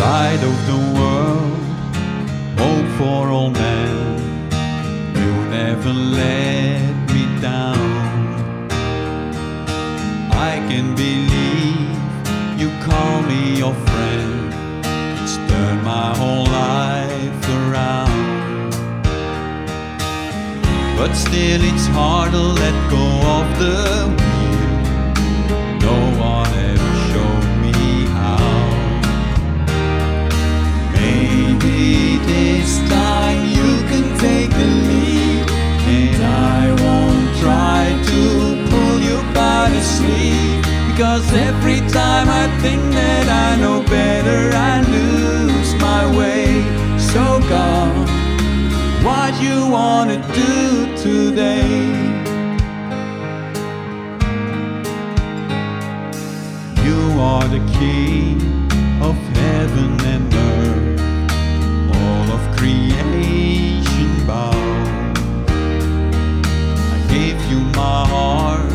light of the world, hope for all men. You never let me down. I can believe you call me your friend. It's turned my whole life around. But still, it's hard to let go of the Because every time I think that I know better, I lose my way. So gone, what you wanna do today? You are the king of heaven and earth, all of creation bows. I gave you my heart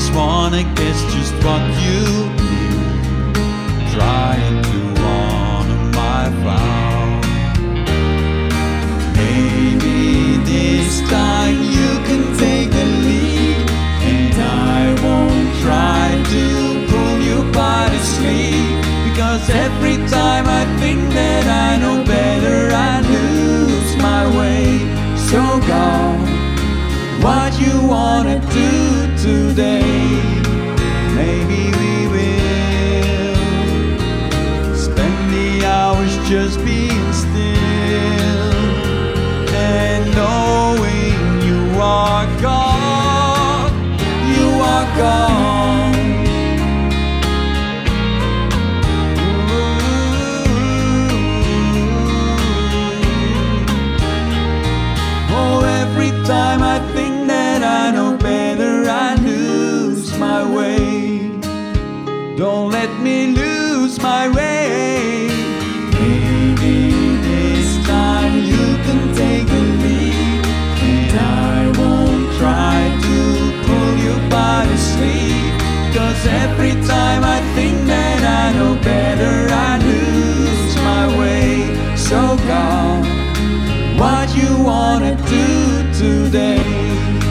always wanna guess just what you need, trying to honor my vow. Maybe this time you can take the lead, and I won't try to pull you by the sleeve. Because every time I think that I know better, just being still. what you wanna do today.